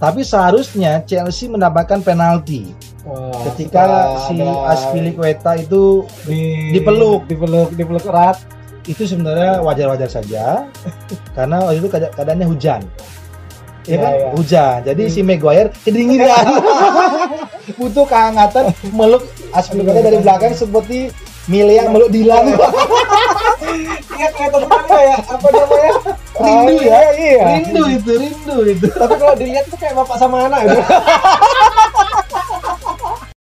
Tapi seharusnya Chelsea mendapatkan penalti Wah, ketika si ada Aspilicueta itu di, dipeluk. dipeluk dipeluk erat itu sebenarnya wajar-wajar saja karena waktu itu keada- keadaannya hujan. Ya Iya, kan? iya. Hujan. Jadi si Maguire kedinginan. Butuh kehangatan meluk Aspilicueta dari belakang seperti Mile yang meluk Dilan. iya kelihatan banget ya apa namanya Rindu ya? Iya rindu itu, rindu itu. tapi kalau dilihat tuh kayak bapak sama anak gitu